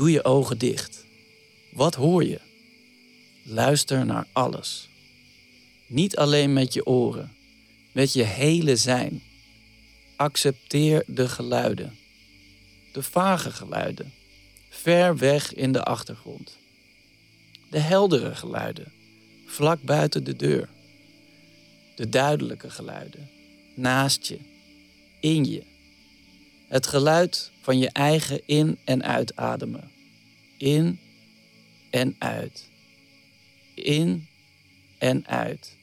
Doe je ogen dicht. Wat hoor je? Luister naar alles. Niet alleen met je oren, met je hele zijn. Accepteer de geluiden. De vage geluiden, ver weg in de achtergrond. De heldere geluiden, vlak buiten de deur. De duidelijke geluiden, naast je, in je. Het geluid van je eigen in- en uitademen. In en uit. In en uit.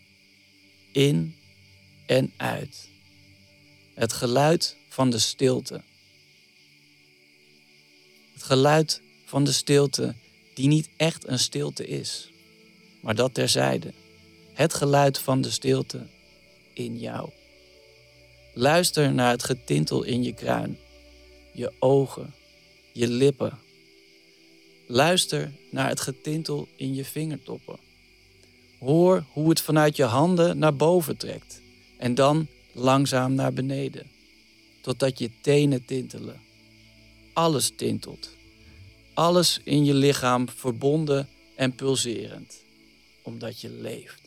In en uit. Het geluid van de stilte. Het geluid van de stilte die niet echt een stilte is, maar dat terzijde. Het geluid van de stilte in jou. Luister naar het getintel in je kruin, je ogen, je lippen. Luister naar het getintel in je vingertoppen. Hoor hoe het vanuit je handen naar boven trekt en dan langzaam naar beneden, totdat je tenen tintelen. Alles tintelt. Alles in je lichaam verbonden en pulserend, omdat je leeft.